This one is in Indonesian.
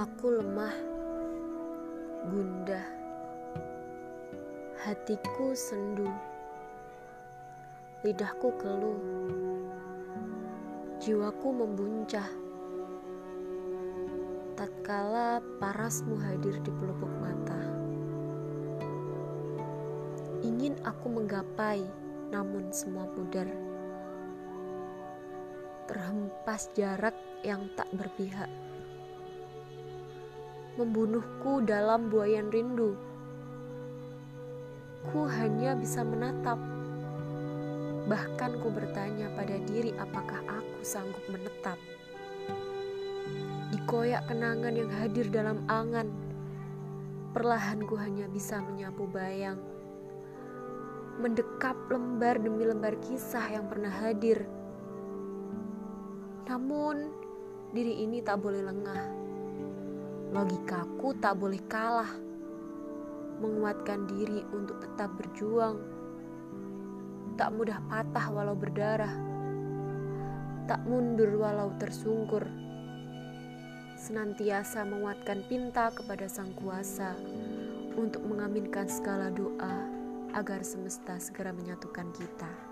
Aku lemah, gundah, hatiku sendu, lidahku keluh, jiwaku membuncah. Tatkala parasmu hadir di pelupuk mata, ingin aku menggapai, namun semua pudar. Terhempas jarak yang tak berpihak membunuhku dalam buayan rindu. Ku hanya bisa menatap. Bahkan ku bertanya pada diri apakah aku sanggup menetap. Dikoyak kenangan yang hadir dalam angan. Perlahan ku hanya bisa menyapu bayang. Mendekap lembar demi lembar kisah yang pernah hadir. Namun, diri ini tak boleh lengah Logikaku tak boleh kalah, menguatkan diri untuk tetap berjuang. Tak mudah patah walau berdarah, tak mundur walau tersungkur. Senantiasa menguatkan pinta kepada Sang Kuasa untuk mengaminkan segala doa agar semesta segera menyatukan kita.